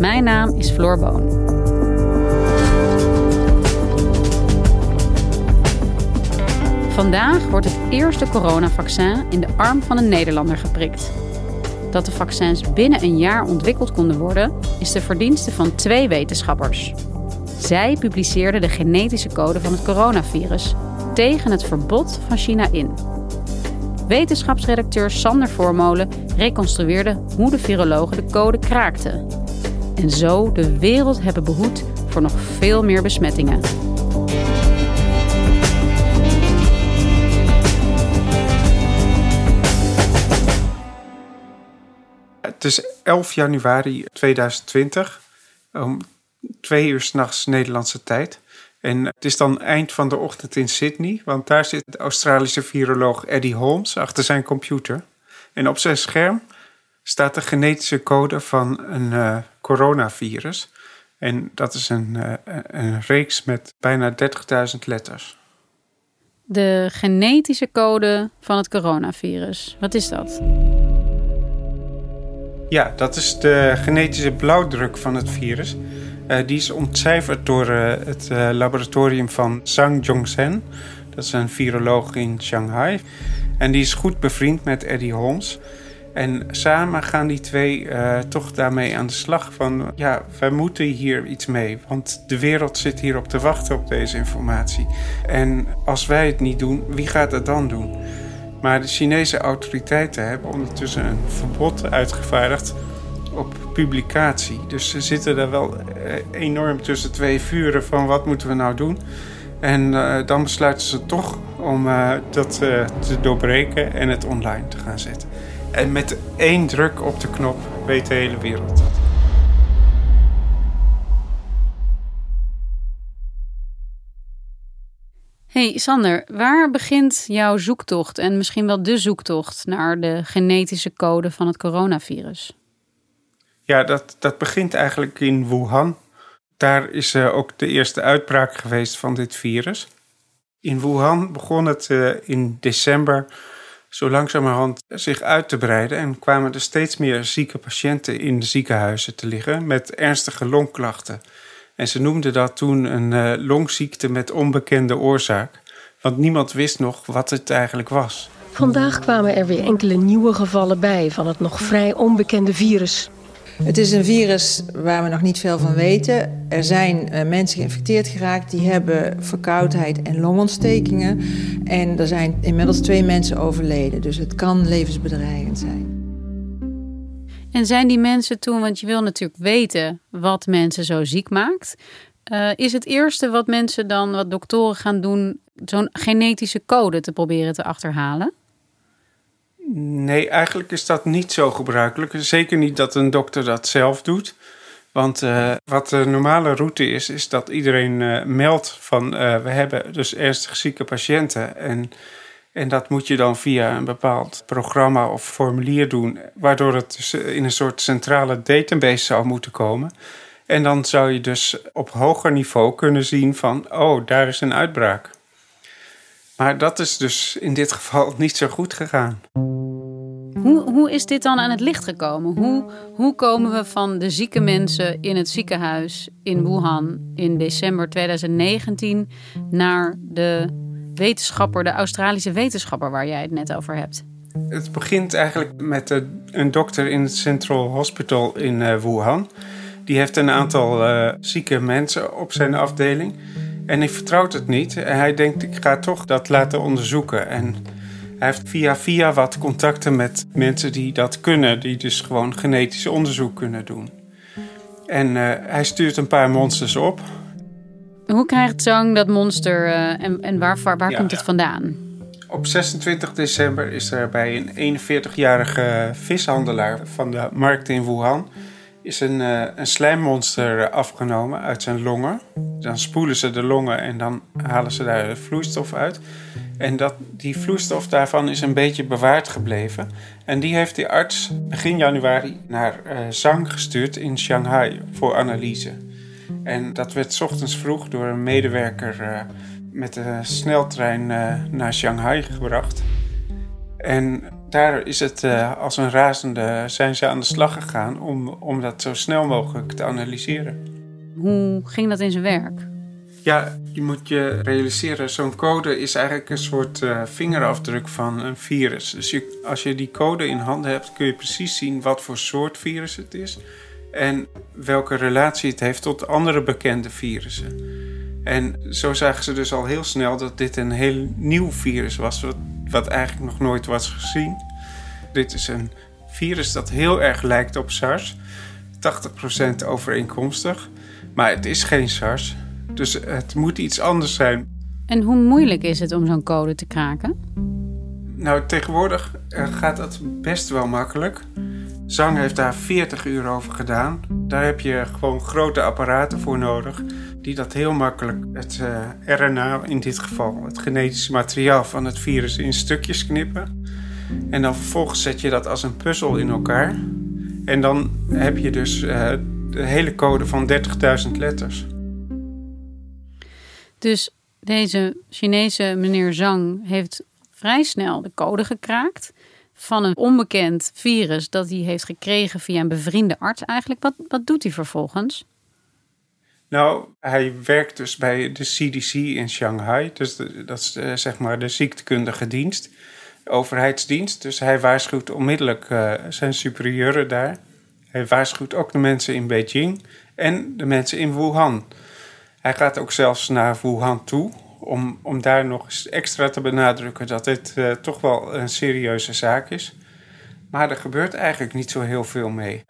Mijn naam is Floor Boon. Vandaag wordt het eerste coronavaccin in de arm van een Nederlander geprikt. Dat de vaccins binnen een jaar ontwikkeld konden worden, is de verdienste van twee wetenschappers. Zij publiceerden de genetische code van het coronavirus tegen het verbod van China in. Wetenschapsredacteur Sander Voormolen reconstrueerde hoe de virologen de code kraakten. En zo de wereld hebben behoed voor nog veel meer besmettingen. Het is 11 januari 2020, om twee uur s'nachts Nederlandse tijd. En het is dan eind van de ochtend in Sydney, want daar zit de Australische viroloog Eddie Holmes achter zijn computer. En op zijn scherm staat de genetische code van een uh, coronavirus. En dat is een, uh, een reeks met bijna 30.000 letters. De genetische code van het coronavirus, wat is dat? Ja, dat is de genetische blauwdruk van het virus. Uh, die is ontcijferd door het laboratorium van Zhang Zhongzhen. Dat is een viroloog in Shanghai. En die is goed bevriend met Eddie Holmes. En samen gaan die twee toch daarmee aan de slag van... ja, wij moeten hier iets mee, want de wereld zit hier op te wachten op deze informatie. En als wij het niet doen, wie gaat het dan doen? Maar de Chinese autoriteiten hebben ondertussen een verbod uitgevaardigd op publicatie. Dus ze zitten er wel eh, enorm tussen twee vuren van wat moeten we nou doen. En uh, dan besluiten ze toch om uh, dat uh, te doorbreken en het online te gaan zetten. En met één druk op de knop weet de hele wereld dat. Hey Sander, waar begint jouw zoektocht en misschien wel de zoektocht naar de genetische code van het coronavirus? Ja, dat, dat begint eigenlijk in Wuhan. Daar is uh, ook de eerste uitbraak geweest van dit virus. In Wuhan begon het uh, in december zo langzamerhand zich uit te breiden en kwamen er steeds meer zieke patiënten in de ziekenhuizen te liggen met ernstige longklachten. En ze noemden dat toen een uh, longziekte met onbekende oorzaak. Want niemand wist nog wat het eigenlijk was. Vandaag kwamen er weer enkele nieuwe gevallen bij van het nog vrij onbekende virus. Het is een virus waar we nog niet veel van weten. Er zijn uh, mensen geïnfecteerd geraakt die hebben verkoudheid en longontstekingen. En er zijn inmiddels twee mensen overleden. Dus het kan levensbedreigend zijn. En zijn die mensen toen, want je wil natuurlijk weten wat mensen zo ziek maakt. Uh, is het eerste wat mensen dan, wat doktoren gaan doen, zo'n genetische code te proberen te achterhalen? Nee, eigenlijk is dat niet zo gebruikelijk. Zeker niet dat een dokter dat zelf doet. Want uh, wat de normale route is, is dat iedereen uh, meldt van uh, we hebben dus ernstig zieke patiënten. En, en dat moet je dan via een bepaald programma of formulier doen, waardoor het dus in een soort centrale database zou moeten komen. En dan zou je dus op hoger niveau kunnen zien van, oh, daar is een uitbraak. Maar dat is dus in dit geval niet zo goed gegaan. Hoe, hoe is dit dan aan het licht gekomen? Hoe, hoe komen we van de zieke mensen in het ziekenhuis in Wuhan in december 2019 naar de wetenschapper, de Australische wetenschapper waar jij het net over hebt? Het begint eigenlijk met een dokter in het Central Hospital in uh, Wuhan Die heeft een aantal uh, zieke mensen op zijn afdeling. En hij vertrouwt het niet. En hij denkt, ik ga toch dat laten onderzoeken. En hij heeft via via wat contacten met mensen die dat kunnen. Die dus gewoon genetisch onderzoek kunnen doen. En uh, hij stuurt een paar monsters op. Hoe krijgt Zhang dat monster uh, en, en waar, waar, ja, komt het vandaan? Op 26 december is er bij een 41-jarige vishandelaar van de markt in Wuhan is een, uh, een slijmmonster afgenomen uit zijn longen. Dan spoelen ze de longen en dan halen ze daar vloeistof uit. En dat, die vloeistof daarvan is een beetje bewaard gebleven. En die heeft die arts begin januari naar uh, Zhang gestuurd in Shanghai voor analyse. En dat werd ochtends vroeg door een medewerker uh, met de sneltrein naar Shanghai gebracht. En daar is het als een razende zijn ze aan de slag gegaan om, om dat zo snel mogelijk te analyseren. Hoe ging dat in zijn werk? Ja, je moet je realiseren, zo'n code is eigenlijk een soort uh, vingerafdruk van een virus. Dus je, als je die code in handen hebt, kun je precies zien wat voor soort virus het is en welke relatie het heeft tot andere bekende virussen. En zo zagen ze dus al heel snel dat dit een heel nieuw virus was, wat, wat eigenlijk nog nooit was gezien. Dit is een virus dat heel erg lijkt op SARS, 80% overeenkomstig, maar het is geen SARS. Dus het moet iets anders zijn. En hoe moeilijk is het om zo'n code te kraken? Nou, tegenwoordig eh, gaat dat best wel makkelijk. Zang heeft daar 40 uur over gedaan. Daar heb je gewoon grote apparaten voor nodig. Die dat heel makkelijk, het uh, RNA in dit geval, het genetische materiaal van het virus in stukjes knippen. En dan vervolgens zet je dat als een puzzel in elkaar. En dan heb je dus uh, de hele code van 30.000 letters. Dus deze Chinese meneer Zhang heeft vrij snel de code gekraakt van een onbekend virus dat hij heeft gekregen via een bevriende arts eigenlijk. Wat, wat doet hij vervolgens? Nou, hij werkt dus bij de CDC in Shanghai. Dus dat is eh, zeg maar de ziektekundige dienst, overheidsdienst. Dus hij waarschuwt onmiddellijk uh, zijn superieuren daar. Hij waarschuwt ook de mensen in Beijing en de mensen in Wuhan. Hij gaat ook zelfs naar Wuhan toe om, om daar nog eens extra te benadrukken dat dit uh, toch wel een serieuze zaak is. Maar er gebeurt eigenlijk niet zo heel veel mee.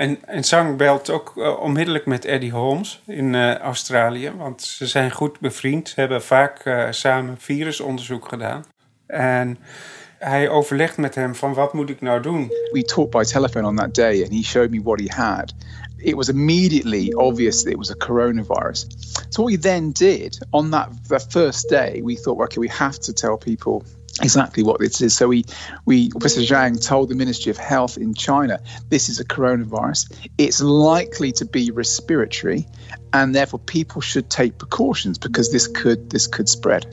En, en Zhang belt ook uh, onmiddellijk met Eddie Holmes in uh, Australië, want ze zijn goed bevriend. Ze hebben vaak samen virusonderzoek gedaan. En hij overlegt met hem van wat moet ik nou doen. We talked by telephone on that day and he showed me what he had. it was immediately obvious that it was a coronavirus. So what we then did on that, that first day, we thought, okay, we have to tell people exactly what this is. So we, we, Professor Zhang told the Ministry of Health in China, this is a coronavirus. It's likely to be respiratory, and therefore people should take precautions because this could, this could spread.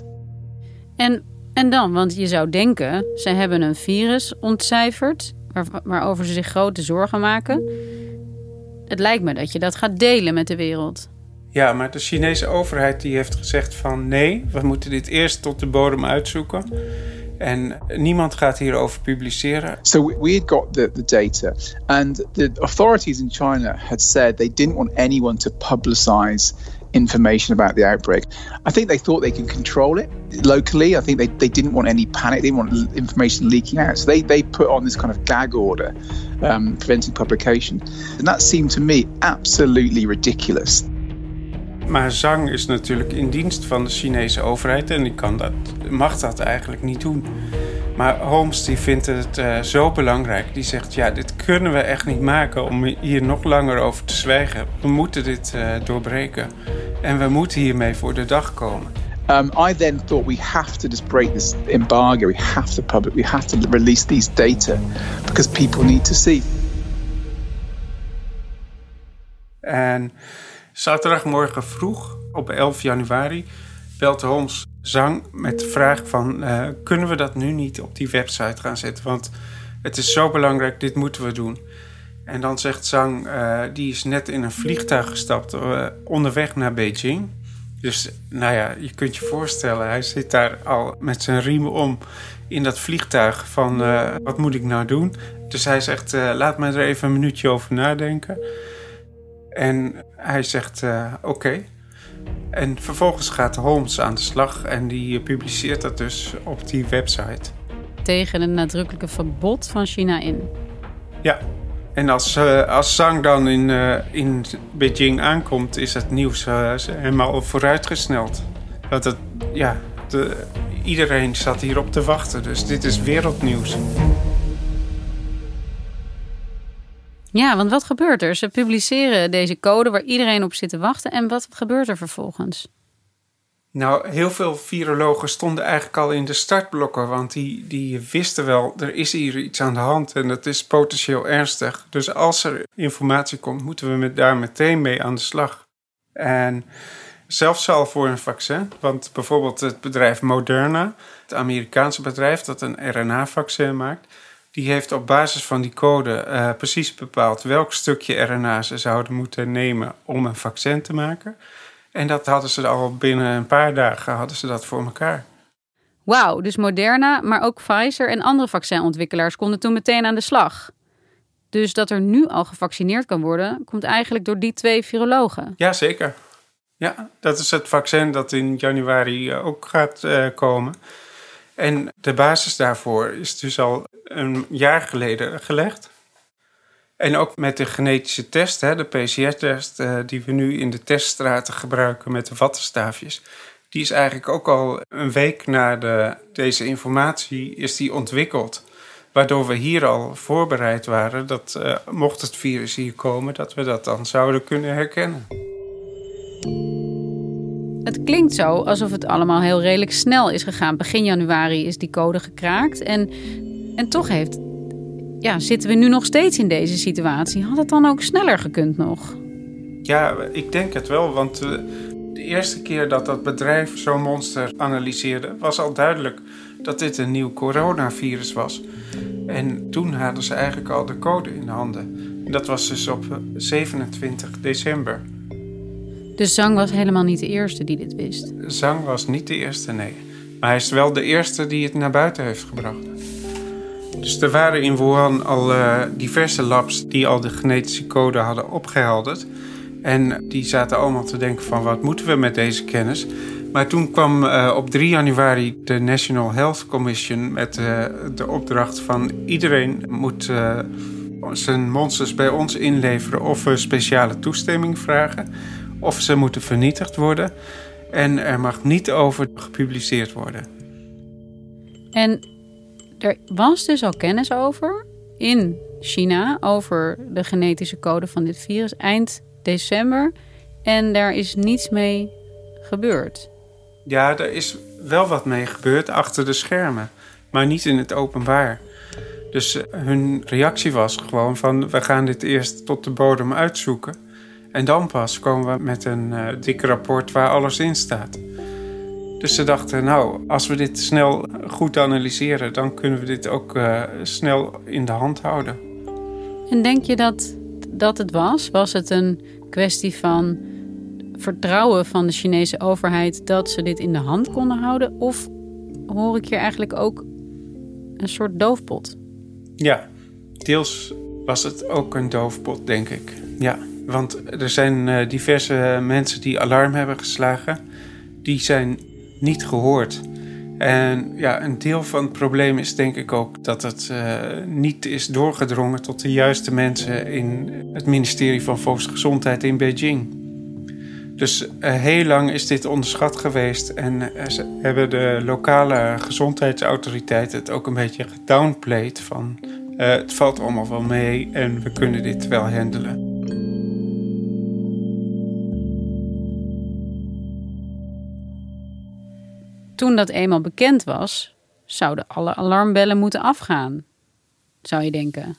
En, en dan, want je zou denken, ze hebben een virus ontcijferd, waar, waarover ze zich grote zorgen maken. Het lijkt me dat je dat gaat delen met de wereld. Ja, maar de Chinese overheid die heeft gezegd van nee, we moeten dit eerst tot de bodem uitzoeken. En niemand gaat hierover publiceren. So we had got the, the data and the authorities in China had said they didn't want anyone to publicize information about the outbreak. I think they thought they could control it locally. I think they, they didn't want any panic. They didn't want information leaking out. So they, they put on this kind of gag order um, preventing publication. And that seemed to me absolutely ridiculous. Maar Zhang is natuurlijk in dienst van de Chinese overheid en die kan dat, mag dat eigenlijk niet doen. Maar Holmes die vindt het uh, zo belangrijk. Die zegt: Ja, dit kunnen we echt niet maken om hier nog langer over te zwijgen. We moeten dit uh, doorbreken. En we moeten hiermee voor de dag komen. Um, I then thought we have to just break this embargo. We have to public. We have to release these data because people need to see. En zaterdagmorgen vroeg op 11 januari belt Holmes Zang met de vraag van... Uh, kunnen we dat nu niet op die website gaan zetten? Want het is zo belangrijk, dit moeten we doen. En dan zegt Zang, uh, die is net in een vliegtuig gestapt... Uh, onderweg naar Beijing. Dus nou ja, je kunt je voorstellen... hij zit daar al met zijn riemen om in dat vliegtuig van... wat moet ik nou doen? Dus hij zegt, laat me er even een minuutje over nadenken... En hij zegt uh, oké. En vervolgens gaat Holmes aan de slag en die publiceert dat dus op die website. Tegen een nadrukkelijke verbod van China in. Ja, en als, uh, als Zhang dan in, uh, in Beijing aankomt, is het nieuws uh, helemaal vooruitgesneld. Dat het, ja, de, iedereen zat hierop te wachten, dus dit is wereldnieuws. Ja, want wat gebeurt er? Ze publiceren deze code waar iedereen op zit te wachten. En wat gebeurt er vervolgens? Nou, heel veel virologen stonden eigenlijk al in de startblokken, want die, die wisten wel, er is hier iets aan de hand en dat is potentieel ernstig. Dus als er informatie komt, moeten we met, daar meteen mee aan de slag. En zelfs al voor een vaccin, want bijvoorbeeld het bedrijf Moderna, het Amerikaanse bedrijf dat een RNA-vaccin maakt, die heeft op basis van die code uh, precies bepaald welk stukje RNA ze zouden moeten nemen om een vaccin te maken. En dat hadden ze al binnen een paar dagen hadden ze dat voor elkaar. Wauw, dus Moderna, maar ook Pfizer en andere vaccinontwikkelaars konden toen meteen aan de slag. Dus dat er nu al gevaccineerd kan worden, komt eigenlijk door die twee virologen. Ja, zeker. Ja, dat is het vaccin dat in januari eh, ook gaat uh, komen. En de basis daarvoor is dus al een jaar geleden gelegd. En ook met de genetische test, hè, de PCR-test, uh, die we nu in de teststraten gebruiken met de wattenstaafjes. Die is eigenlijk ook al een week na de, deze informatie is die ontwikkeld. Waardoor we hier al voorbereid waren dat uh, mocht het virus hier komen, dat we dat dan zouden kunnen herkennen. Het klinkt zo alsof het allemaal heel redelijk snel is gegaan. Begin januari is die code gekraakt. En, en toch heeft, ja, zitten we nu nog steeds in deze situatie. Had het dan ook sneller gekund nog? Ja, ik denk het wel. Want eh, de eerste keer dat dat bedrijf zo'n monster analyseerde, was al duidelijk dat dit een nieuw coronavirus was. En toen hadden ze eigenlijk al de code in handen. Dat was dus op 27 december. Dus Zhang was helemaal niet de eerste die dit wist? Zhang was niet de eerste, nee. Maar hij is wel de eerste die het naar buiten heeft gebracht. Dus er waren in Wuhan al uh, diverse labs die al de genetische code hadden opgehelderd. En die zaten allemaal te denken van wat moeten we met deze kennis. Maar toen kwam uh, op 3 januari de National Health Commission met uh, de opdracht van iedereen moet zijn monsters bij ons inleveren of we speciale toestemming vragen of ze moeten vernietigd worden en er mag niet over gepubliceerd worden. En er was dus al kennis over in China over de genetische code van dit virus eind december en daar is niets mee gebeurd. Ja, er is wel wat mee gebeurd achter de schermen, maar niet in het openbaar. Dus hun reactie was gewoon van we gaan dit eerst tot de bodem uitzoeken. En dan pas komen we met een uh, dik rapport waar alles in staat. Dus ze dachten, nou, als we dit snel goed analyseren, dan kunnen we dit ook uh, snel in de hand houden. En denk je dat dat het was? Was het een kwestie van vertrouwen van de Chinese overheid dat ze dit in de hand konden houden? Of hoor ik hier eigenlijk ook een soort doofpot? Ja, deels was het ook een doofpot, denk ik. Ja. Want er zijn uh, diverse mensen die alarm hebben geslagen. Die zijn niet gehoord. En ja, een deel van het probleem is denk ik ook dat het uh, niet is doorgedrongen tot de juiste mensen in het ministerie van Volksgezondheid in Beijing. Dus uh, heel lang is dit onderschat geweest en hebben de lokale gezondheidsautoriteiten het ook een beetje gedownplayed van het valt allemaal wel mee en we kunnen dit wel handelen. Toen dat eenmaal bekend was, zouden alle alarmbellen moeten afgaan. Zou je denken?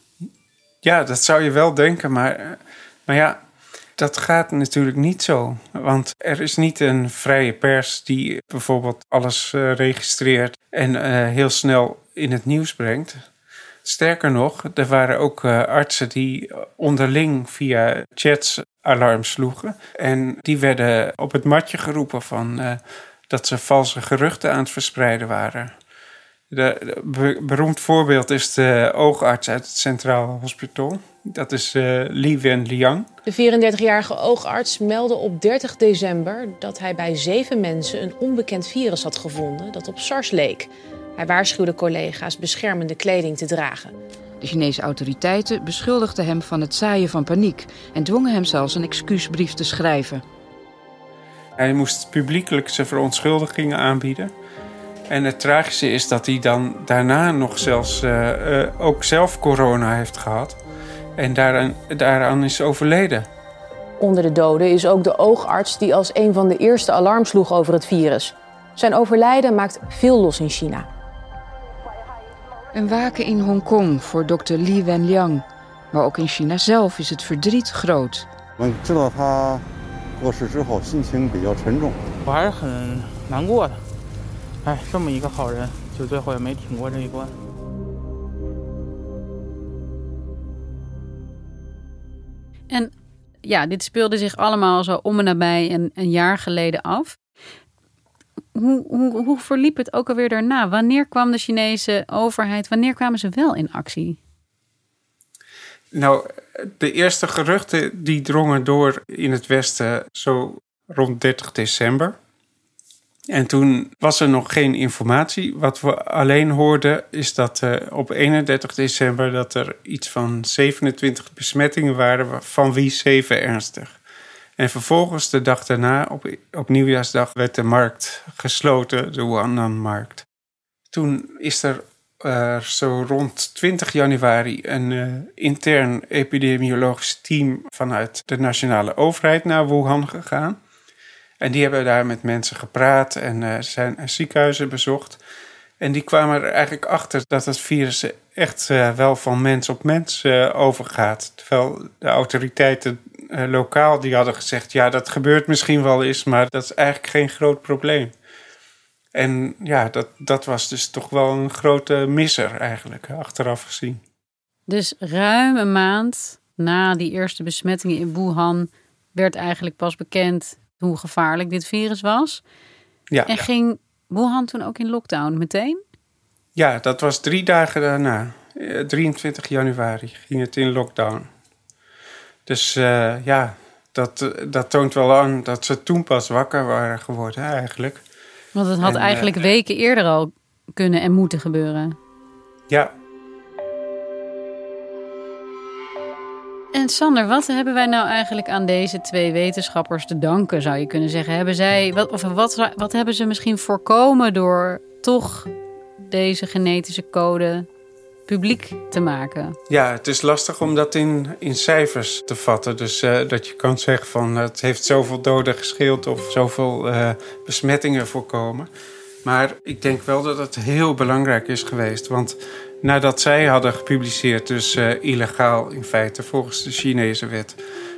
Ja, dat zou je wel denken, maar, maar ja, dat gaat natuurlijk niet zo. Want er is niet een vrije pers die bijvoorbeeld alles uh, registreert en uh, heel snel in het nieuws brengt. Sterker nog, er waren ook uh, artsen die onderling via chats alarm sloegen. En die werden op het matje geroepen van dat ze valse geruchten aan het verspreiden waren. De, beroemd voorbeeld is de oogarts uit het Centraal Hospital. Dat is uh, Li Wenliang. De 34-jarige oogarts meldde op 30 december dat hij bij zeven mensen een onbekend virus had gevonden dat op SARS leek. Hij waarschuwde collega's beschermende kleding te dragen. De Chinese autoriteiten beschuldigden hem van het zaaien van paniek en dwongen hem zelfs een excuusbrief te schrijven. Hij moest publiekelijk zijn verontschuldigingen aanbieden. En het tragische is dat hij dan daarna nog zelfs uh, uh, ook zelf corona heeft gehad. En daaraan, daaraan is overleden. Onder de doden is ook de oogarts die als een van de eerste alarm sloeg over het virus. Zijn overlijden maakt veel los in China. Een waken in Hongkong voor dokter Li Wenliang. Maar ook in China zelf is het verdriet groot. 过世之后，心情比较沉重。我还是很难过的。哎，这么一个好人，就最后也没挺过这一关。En ja, dit speelde zich allemaal zo om en nabij een, een jaar geleden af. Hoe, hoe, hoe verliep het ook alweer daarna? Wanneer kwam de Chinese overheid, wanneer kwamen ze wel in actie? Nou, de eerste geruchten die drongen door in het Westen zo rond 30 december. En toen was er nog geen informatie. Wat we alleen hoorden is dat uh, op 31 december dat er iets van 27 besmettingen waren, van wie 7 ernstig. En vervolgens de dag daarna, op, op nieuwjaarsdag, werd de markt gesloten, de Wuhan-markt. Toen is er uh, zo rond 20 januari een uh, intern epidemiologisch team vanuit de nationale overheid naar Wuhan gegaan. En die hebben daar met mensen gepraat en uh, zijn ziekenhuizen bezocht. En die kwamen er eigenlijk achter dat het virus echt wel van mens op mens overgaat. Terwijl de autoriteiten lokaal die hadden gezegd: ja, dat gebeurt misschien wel eens, maar dat is eigenlijk geen groot probleem. En ja, dat, dat was dus toch wel een grote misser eigenlijk, achteraf gezien. Dus ruim een maand na die eerste besmettingen in Wuhan werd eigenlijk pas bekend hoe gevaarlijk dit virus was. Ja, en ging Wuhan toen ook in lockdown meteen? Ja, dat was drie dagen daarna. 23 eh, januari ging het in lockdown. Dus uh, ja, dat, dat toont wel aan dat ze toen pas wakker waren geworden eigenlijk. Want het had eigenlijk eh, weken eerder al kunnen en moeten gebeuren. Ja. En Sander, wat hebben wij nou eigenlijk aan deze twee wetenschappers te danken, zou je kunnen zeggen? Hebben zij, wat, of wat, wat hebben ze misschien voorkomen door toch deze genetische code publiek te maken? Ja, het is lastig om dat in, in cijfers te vatten. Dus uh, dat je kan zeggen van het heeft zoveel doden gescheeld of zoveel uh, besmettingen voorkomen. Maar ik denk wel dat het heel belangrijk is geweest. Want nadat zij hadden gepubliceerd, dus illegaal in feite volgens de Chinese wet,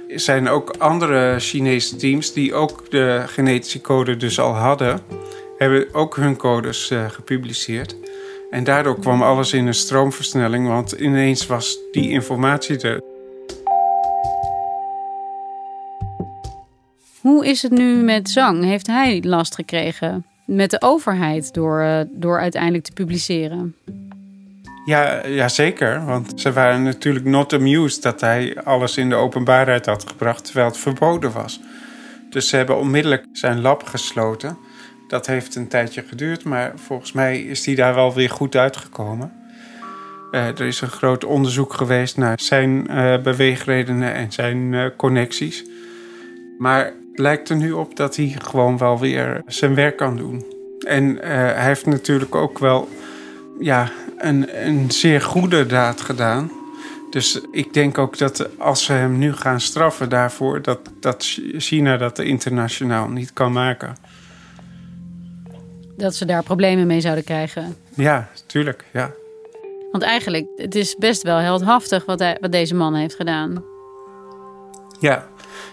zijn ook andere Chinese teams die ook de genetische code dus al hadden, hebben ook hun codes gepubliceerd. En daardoor kwam alles in een stroomversnelling, want ineens was die informatie er. Hoe is het nu met Zhang? Heeft hij last gekregen met de overheid door, eh, door uiteindelijk te publiceren? Ja, ja, zeker. Want ze waren natuurlijk not amused dat hij alles in de openbaarheid had gebracht terwijl het verboden was. Dus ze hebben onmiddellijk zijn lab gesloten. Dat heeft een tijdje geduurd, maar volgens mij is hij daar wel weer goed uitgekomen. Uh, er is een groot onderzoek geweest naar zijn uh, beweegredenen en zijn uh, connecties. Maar het lijkt er nu op dat hij gewoon wel weer zijn werk kan doen. En hij heeft natuurlijk ook wel ja, een, een zeer goede daad gedaan. Dus ik denk ook dat als ze hem nu gaan straffen daarvoor, dat, dat China dat internationaal niet kan maken dat ze daar problemen mee zouden krijgen. Ja, tuurlijk, ja. Want eigenlijk, het is best wel heldhaftig wat, hij, wat deze man heeft gedaan. Ja,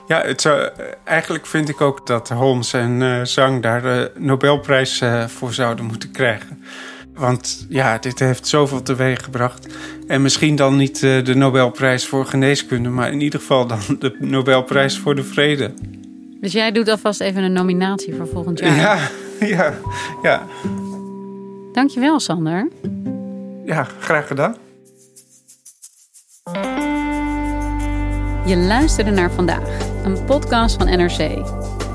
ja het zou, eigenlijk vind ik ook dat Holmes en uh, Zhang daar de Nobelprijs uh, voor zouden moeten krijgen. Want ja, dit heeft zoveel teweeg gebracht. En misschien dan niet uh, de Nobelprijs voor geneeskunde, maar in ieder geval dan de Nobelprijs voor de vrede. Dus jij doet alvast even een nominatie voor volgend jaar? Ja, ja, ja. Dankjewel, Sander. Ja, graag gedaan. Je luisterde naar vandaag, een podcast van NRC.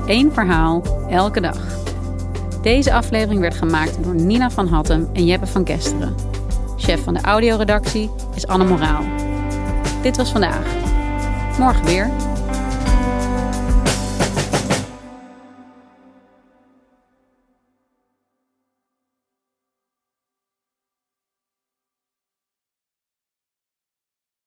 Eén verhaal, elke dag. Deze aflevering werd gemaakt door Nina van Hattem en Jeppe van Kesteren. Chef van de audioredactie is Anne Moraal. Dit was vandaag. Morgen weer.